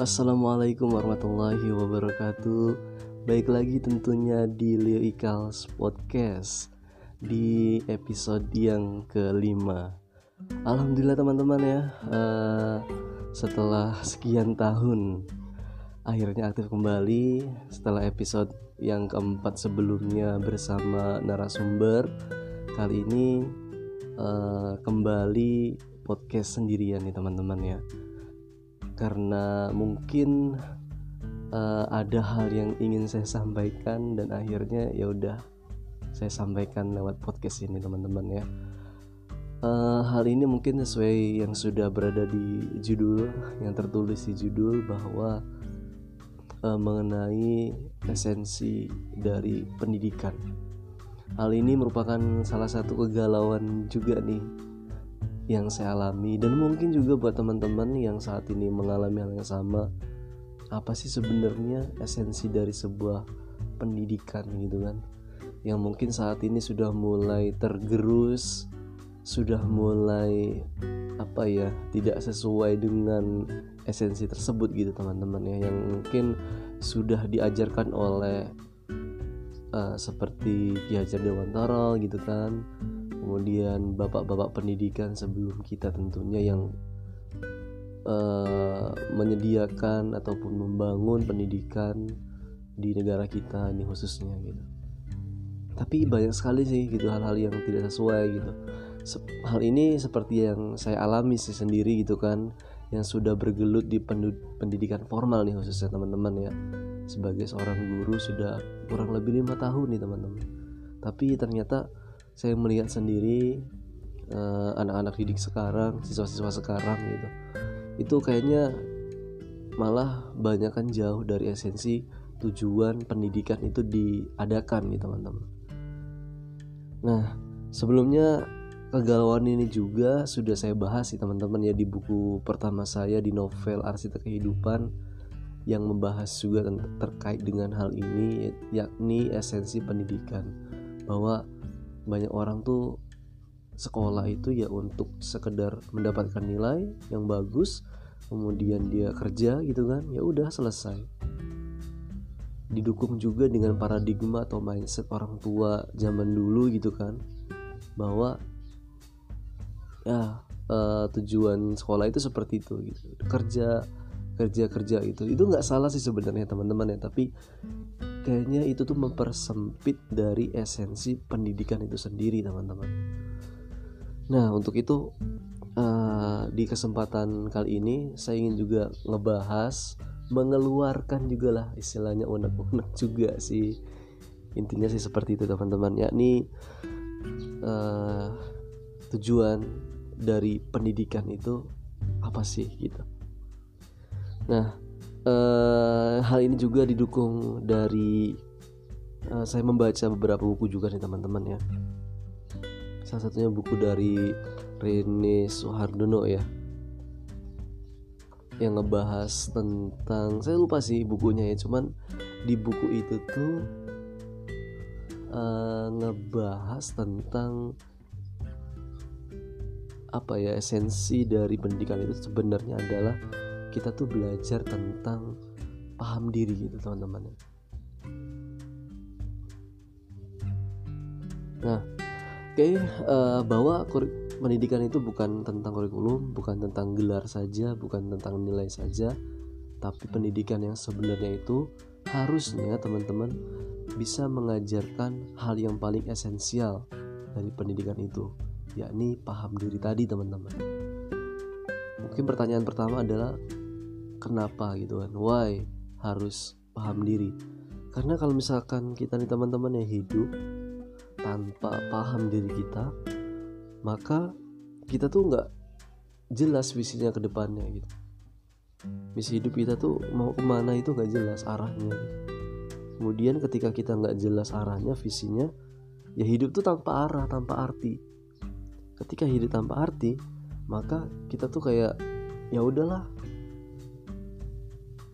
assalamualaikum warahmatullahi wabarakatuh. Baik lagi tentunya di Leo Ikals Podcast di episode yang kelima. Alhamdulillah teman-teman ya, uh, setelah sekian tahun akhirnya aktif kembali setelah episode yang keempat sebelumnya bersama narasumber. Kali ini uh, kembali podcast sendirian nih teman-teman ya karena mungkin uh, ada hal yang ingin saya sampaikan dan akhirnya ya udah saya sampaikan lewat podcast ini teman-teman ya. Uh, hal ini mungkin sesuai yang sudah berada di judul yang tertulis di judul bahwa uh, mengenai esensi dari pendidikan. Hal ini merupakan salah satu kegalauan juga nih yang saya alami. Dan mungkin juga buat teman-teman yang saat ini mengalami hal yang sama apa sih sebenarnya esensi dari sebuah pendidikan gitu kan? Yang mungkin saat ini sudah mulai tergerus sudah mulai apa ya tidak sesuai dengan esensi tersebut gitu teman-teman ya. Yang mungkin sudah diajarkan oleh uh, seperti Ki Hajar Dewantara gitu kan kemudian bapak-bapak pendidikan sebelum kita tentunya yang uh, menyediakan ataupun membangun pendidikan di negara kita ini khususnya gitu. Tapi banyak sekali sih gitu hal-hal yang tidak sesuai gitu. Hal ini seperti yang saya alami sih sendiri gitu kan yang sudah bergelut di pendidikan formal nih khususnya teman-teman ya. Sebagai seorang guru sudah kurang lebih lima tahun nih teman-teman. Tapi ternyata saya melihat sendiri uh, anak-anak didik sekarang siswa-siswa sekarang gitu itu kayaknya malah banyak kan jauh dari esensi tujuan pendidikan itu diadakan nih teman-teman. Nah sebelumnya kegalauan ini juga sudah saya bahas sih teman-teman ya di buku pertama saya di novel Arsitek Kehidupan yang membahas juga terkait dengan hal ini yakni esensi pendidikan. Bahwa banyak orang tuh sekolah itu ya untuk sekedar mendapatkan nilai yang bagus kemudian dia kerja gitu kan ya udah selesai. Didukung juga dengan paradigma atau mindset orang tua zaman dulu gitu kan bahwa ya uh, tujuan sekolah itu seperti itu gitu. Kerja kerja kerja itu itu nggak salah sih sebenarnya teman-teman ya tapi kayaknya itu tuh mempersempit dari esensi pendidikan itu sendiri teman-teman. Nah untuk itu uh, di kesempatan kali ini saya ingin juga ngebahas mengeluarkan juga lah istilahnya unek-unek juga sih. Intinya sih seperti itu teman-teman. Yakni uh, tujuan dari pendidikan itu apa sih gitu. Nah uh, hal ini juga didukung dari uh, saya membaca beberapa buku juga nih teman-teman ya. Salah satunya buku dari Rene Soehardono ya. Yang ngebahas tentang saya lupa sih bukunya ya cuman di buku itu tuh uh, ngebahas tentang apa ya esensi dari pendidikan itu sebenarnya adalah kita tuh belajar tentang paham diri gitu teman-teman. Nah oke okay, uh, eh, bahwa pendidikan itu bukan tentang kurikulum bukan tentang gelar saja bukan tentang nilai saja tapi pendidikan yang sebenarnya itu harusnya teman-teman bisa mengajarkan hal yang paling esensial dari pendidikan itu yakni paham diri tadi teman-teman. Mungkin pertanyaan pertama adalah kenapa gitu kan? Why harus paham diri? Karena kalau misalkan kita nih teman-teman yang hidup tanpa paham diri kita maka kita tuh nggak jelas visinya ke depannya gitu. Misi hidup kita tuh mau ke mana itu nggak jelas arahnya gitu. kemudian ketika kita nggak jelas arahnya visinya ya hidup tuh tanpa arah tanpa arti. Ketika hidup tanpa arti maka kita tuh kayak ya udahlah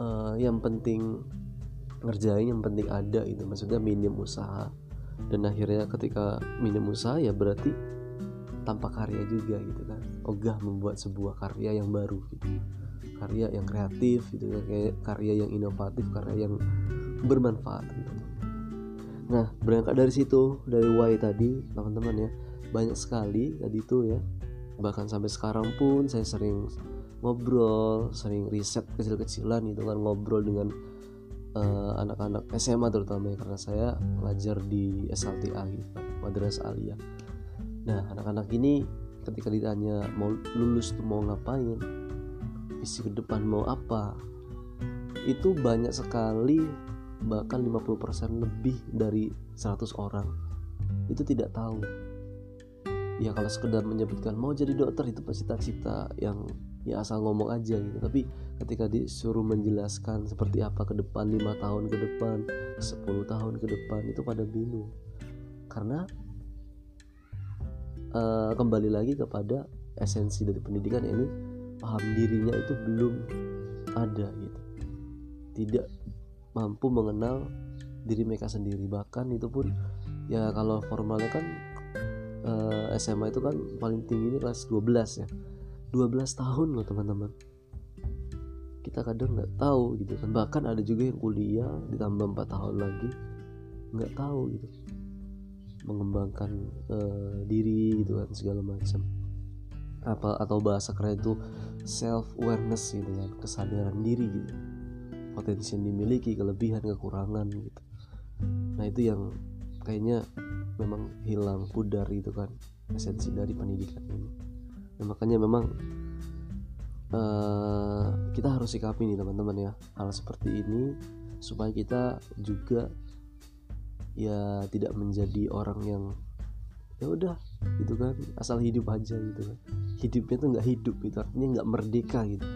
uh, yang penting ngerjain yang penting ada itu maksudnya minim usaha. Dan akhirnya ketika minim usaha ya berarti tanpa karya juga gitu kan. Ogah membuat sebuah karya yang baru gitu. Karya yang kreatif gitu kan. Kayak karya yang inovatif karya yang bermanfaat gitu. nah berangkat dari situ dari why tadi teman-teman ya. Banyak sekali tadi itu ya. Bahkan sampai sekarang pun saya sering ngobrol sering riset kecil-kecilan gitu kan ngobrol dengan uh, anak-anak SMA terutama ya karena saya belajar di SLTA gitu kan Madrasah Aliyah. Nah anak-anak ini ketika ditanya mau lulus tuh mau ngapain visi ke depan mau apa itu banyak sekali bahkan 50% lebih dari 100 orang itu tidak tahu. Ya kalau sekedar menyebutkan mau jadi dokter itu cita-cita yang ya asal ngomong aja gitu. Tapi ketika disuruh menjelaskan seperti apa ke depan lima tahun ke depan 10 tahun ke depan itu pada bingung. Karena uh, kembali lagi kepada esensi dari pendidikan ini paham dirinya itu belum ada gitu. Tidak mampu mengenal diri mereka sendiri. Bahkan itu pun ya kalau formalnya kan eh, SMA itu kan paling tinggi ini kelas 12 ya 12 tahun loh teman-teman. Kita kadang nggak tahu gitu kan. Bahkan ada juga yang kuliah ditambah 4 tahun lagi nggak tahu gitu. Mengembangkan uh, diri gitu kan segala macam. Apa atau bahasa keren itu self awareness gitu kan kesadaran diri gitu. Potensi yang dimiliki kelebihan kekurangan gitu. Nah itu yang kayaknya memang hilang pudar gitu kan esensi dari pendidikan ini nah, makanya memang uh, kita harus sikapi nih teman-teman ya hal seperti ini supaya kita juga ya tidak menjadi orang yang ya udah gitu kan asal hidup aja gitu kan. Hidupnya tuh nggak hidup gitu artinya nggak merdeka gitu.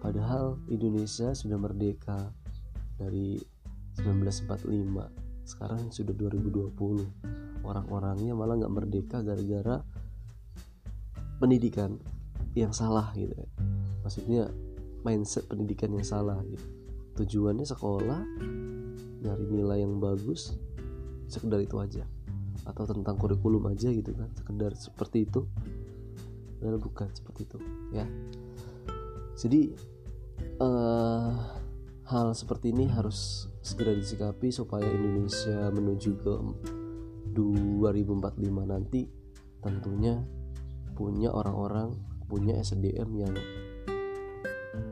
Padahal Indonesia sudah merdeka dari 1945 sekarang sudah 2020 orang-orangnya malah nggak merdeka gara-gara pendidikan yang salah gitu ya maksudnya mindset pendidikan yang salah gitu. Tujuannya sekolah nyari nilai yang bagus sekedar itu aja. Atau tentang kurikulum aja gitu kan sekedar seperti itu. Padahal bukan seperti itu ya. Jadi uh, hal seperti ini harus segera disikapi supaya Indonesia menuju ke 2045 nanti tentunya punya orang-orang punya SDM yang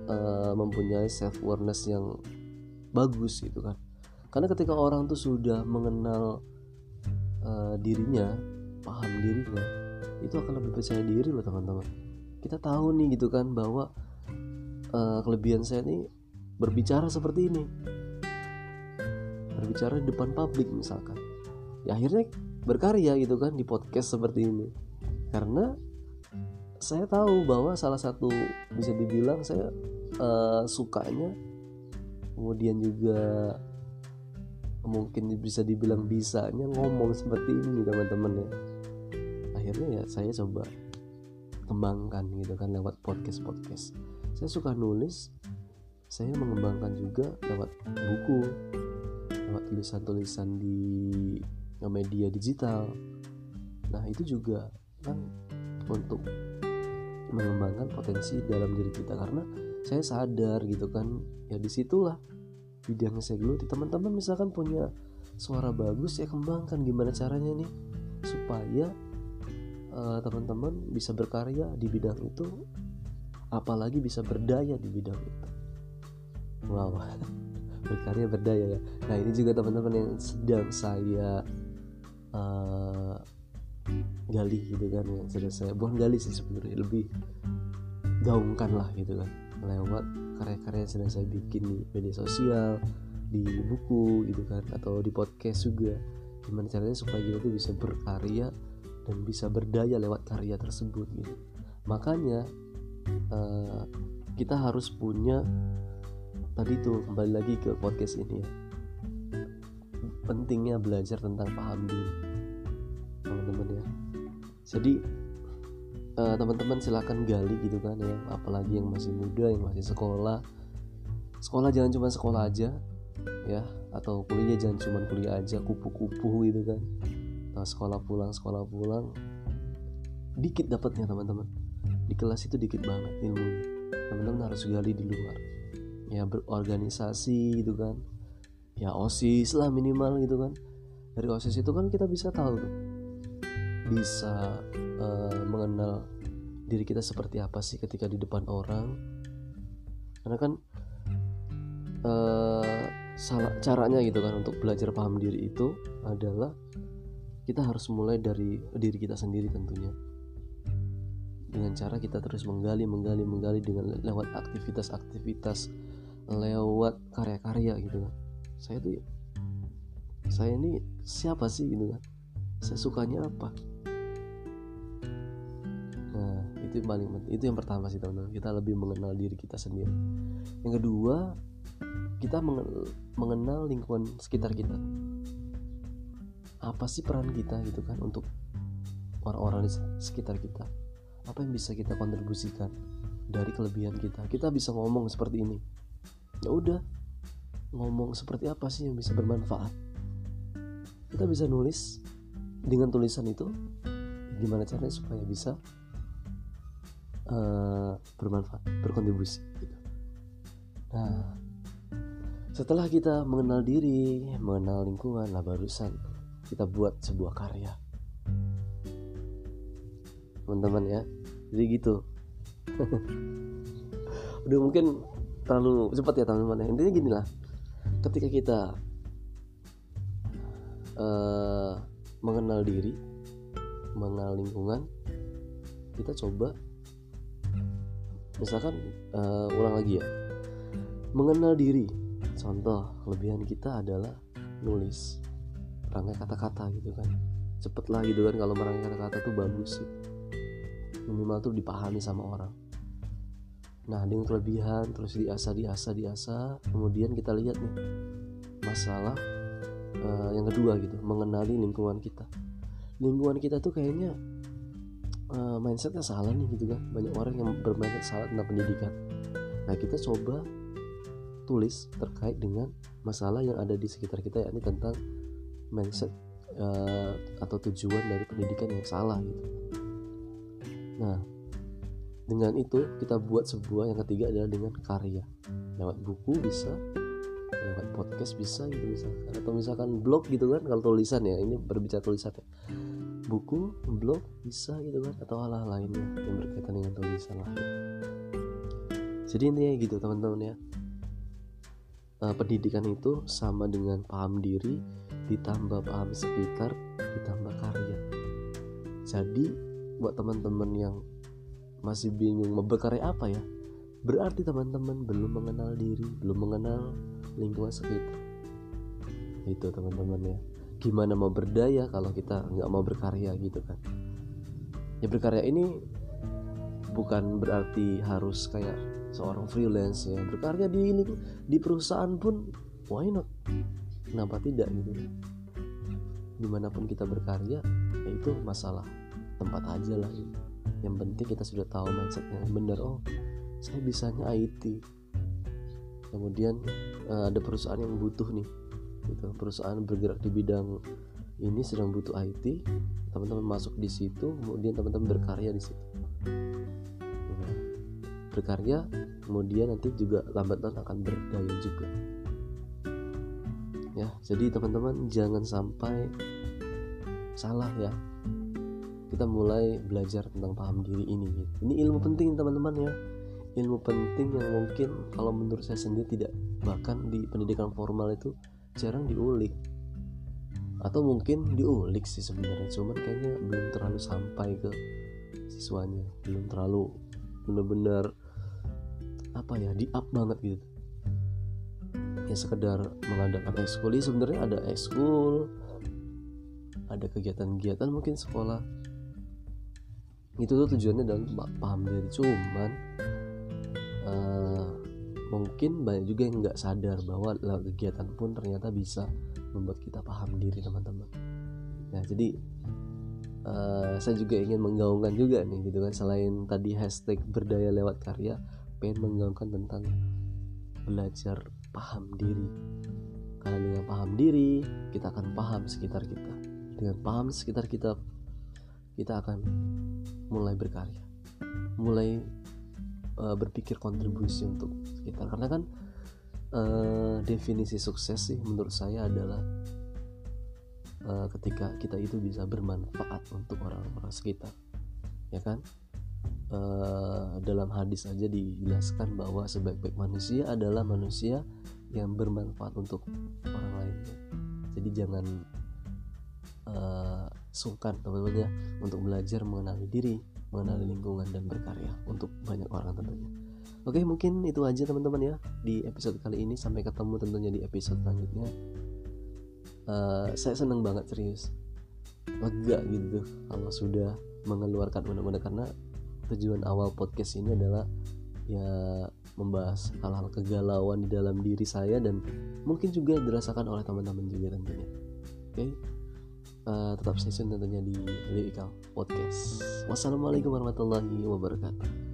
uh, mempunyai self awareness yang bagus gitu kan. Karena ketika orang tuh sudah mengenal uh, dirinya paham dirinya itu akan lebih percaya diri loh teman-teman. Kita tahu nih gitu kan bahwa uh, kelebihan saya ini berbicara seperti ini. Berbicara di depan publik misalkan. Ya akhirnya berkarya gitu kan di podcast seperti ini. Karena saya tahu bahwa salah satu bisa dibilang saya uh, sukanya kemudian juga mungkin bisa dibilang bisanya ngomong seperti ini teman-teman ya. Akhirnya ya saya coba kembangkan gitu kan lewat podcast podcast saya suka nulis saya mengembangkan juga lewat buku lewat tulisan-tulisan di media digital. Nah itu juga kan untuk mengembangkan potensi dalam diri kita karena saya sadar gitu kan ya di situlah bidang saya geluti. Teman-teman misalkan punya suara bagus ya kembangkan gimana caranya nih supaya uh, teman-teman bisa berkarya di bidang itu apalagi bisa berdaya di bidang itu. Wow berkarya berdaya ya. Nah ini juga teman-teman yang sedang saya uh, gali gitu kan yang sudah saya bukan gali sih sebenarnya lebih gaungkan lah gitu kan. Lewat karya-karya yang sedang saya bikin di media sosial di buku gitu kan atau di podcast juga. Gimana caranya supaya kita tuh bisa berkarya dan bisa berdaya lewat karya tersebut gitu. Makanya uh, kita harus punya tadi tuh kembali lagi ke podcast ini ya. Pentingnya belajar tentang paham diri teman-teman ya jadi uh, teman-teman silahkan gali gitu kan ya. Apalagi yang masih muda yang masih sekolah. Sekolah jangan cuma sekolah aja ya. Atau kuliah jangan cuma kuliah aja kupu-kupu gitu kan. Nah, sekolah pulang sekolah pulang. Dikit dapatnya teman-teman. Di kelas itu dikit banget ilmu teman-teman harus gali di luar. Ya berorganisasi gitu kan. Ya osis lah minimal gitu kan. Dari osis itu kan kita bisa tahu tuh bisa uh, mengenal diri kita seperti apa sih ketika di depan orang. Karena kan uh, salah caranya gitu kan untuk belajar paham diri itu adalah kita harus mulai dari diri kita sendiri tentunya. Dengan cara kita terus menggali menggali menggali dengan lewat aktivitas-aktivitas lewat karya-karya gitu kan. Saya tuh saya ini siapa sih gitu kan saya sukanya apa? Nah itu yang paling itu yang pertama sih teman-teman. Kita lebih mengenal diri kita sendiri. Yang kedua kita mengenal lingkungan sekitar kita. Apa sih peran kita gitu kan untuk orang-orang di sekitar kita? Apa yang bisa kita kontribusikan dari kelebihan kita? Kita bisa ngomong seperti ini. Ya udah ngomong seperti apa sih yang bisa bermanfaat? Kita bisa nulis dengan tulisan itu gimana caranya supaya bisa uh, bermanfaat berkontribusi gitu. nah setelah kita mengenal diri mengenal lingkungan lah barusan kita buat sebuah karya. Teman-teman ya jadi gitu. Udah mungkin terlalu cepat ya teman-teman ya. Intinya gini lah ketika kita uh, mengenal diri mengenal lingkungan kita coba misalkan uh, ulang lagi ya. Mengenal diri. Contoh kelebihan kita adalah nulis rangkai kata-kata gitu kan. Cepet lah gitu kan kalau merangkai kata-kata tuh bagus sih. Minimal tuh dipahami sama orang. Nah dengan kelebihan terus diasah diasah diasah kemudian kita lihat nih masalah uh, yang kedua gitu mengenali lingkungan kita. Lingkungan kita tuh kayaknya uh, mindsetnya salah nih gitu kan. Banyak orang yang bermindset salah tentang pendidikan. Nah kita coba tulis terkait dengan masalah yang ada di sekitar kita yakni tentang mindset uh, atau tujuan dari pendidikan yang salah gitu. Nah, dengan itu kita buat sebuah yang ketiga adalah dengan karya. Lewat buku bisa, lewat podcast bisa gitu misalkan. Atau misalkan blog gitu kan kalau tulisan ya ini berbicara tulisan ya. Buku blog bisa gitu kan atau hal-hal lainnya yang berkaitan dengan tulisan lah. Jadi intinya gitu teman-teman ya. Uh, pendidikan itu sama dengan paham diri ditambah paham sekitar ditambah karya. Jadi buat teman-teman yang masih bingung mau berkarya apa ya berarti teman-teman belum mengenal diri belum mengenal lingkungan sekitar. Itu teman-teman ya. Gimana mau berdaya kalau kita nggak mau berkarya gitu kan? Ya berkarya ini bukan berarti harus kayak seorang freelance ya. Berkarya di ini di perusahaan pun why not? Kenapa tidak gitu di mana pun kita berkarya ya itu masalah tempat aja lah. Yang penting kita sudah tahu mindsetnya. Bener oh saya bisanya IT kemudian uh, ada perusahaan yang butuh nih gitu. Perusahaan bergerak di bidang ini sedang butuh IT teman-teman masuk di situ kemudian teman-teman berkarya di situ. Nah, berkarya kemudian nanti juga lambat laun akan berdaya juga. Ya jadi teman-teman jangan sampai salah ya. Kita mulai belajar tentang paham diri ini ini ilmu penting teman-teman ya ilmu penting yang mungkin kalau menurut saya sendiri tidak bahkan di pendidikan formal itu jarang diulik. Atau mungkin diulik sih sebenarnya cuman kayaknya belum terlalu sampai ke siswanya belum terlalu benar-benar apa ya di up banget gitu. Ya sekedar mengadakan ekskul. Sebenarnya ada ekskul ada kegiatan-kegiatan mungkin sekolah. Itu tuh tujuannya dalam paham diri. Cuman uh, mungkin banyak juga yang nggak sadar bahwa lewat kegiatan pun ternyata bisa membuat kita paham diri teman-teman. Ya jadi uh, saya juga ingin menggaungkan juga nih gitu kan. Selain tadi hashtag berdaya lewat karya pengen menggaungkan tentang belajar paham diri. Karena dengan paham diri kita akan paham sekitar kita. Dengan paham sekitar kita kita akan mulai berkarya. Mulai uh, berpikir kontribusi untuk sekitar. Karena kan uh, definisi sukses sih menurut saya adalah uh, ketika kita itu bisa bermanfaat untuk orang-orang sekitar. Ya kan? Uh, dalam hadis aja dijelaskan bahwa sebaik-baik manusia adalah manusia yang bermanfaat untuk orang lain. Jadi jangan uh, sungkan teman-teman ya untuk belajar mengenali diri mengenali lingkungan dan berkarya untuk banyak orang tentunya. Oke mungkin itu aja teman-teman ya di episode kali ini. Sampai ketemu tentunya di episode selanjutnya. Uh, saya seneng banget serius. Lega gitu kalau sudah mengeluarkan undang-undang karena tujuan awal podcast ini adalah ya membahas hal-hal kegalauan di dalam diri saya dan mungkin juga dirasakan oleh teman-teman juga tentunya. Oke? Uh, tetap stay tune tentunya di Lyrical Podcast. Wassalamualaikum warahmatullahi wabarakatuh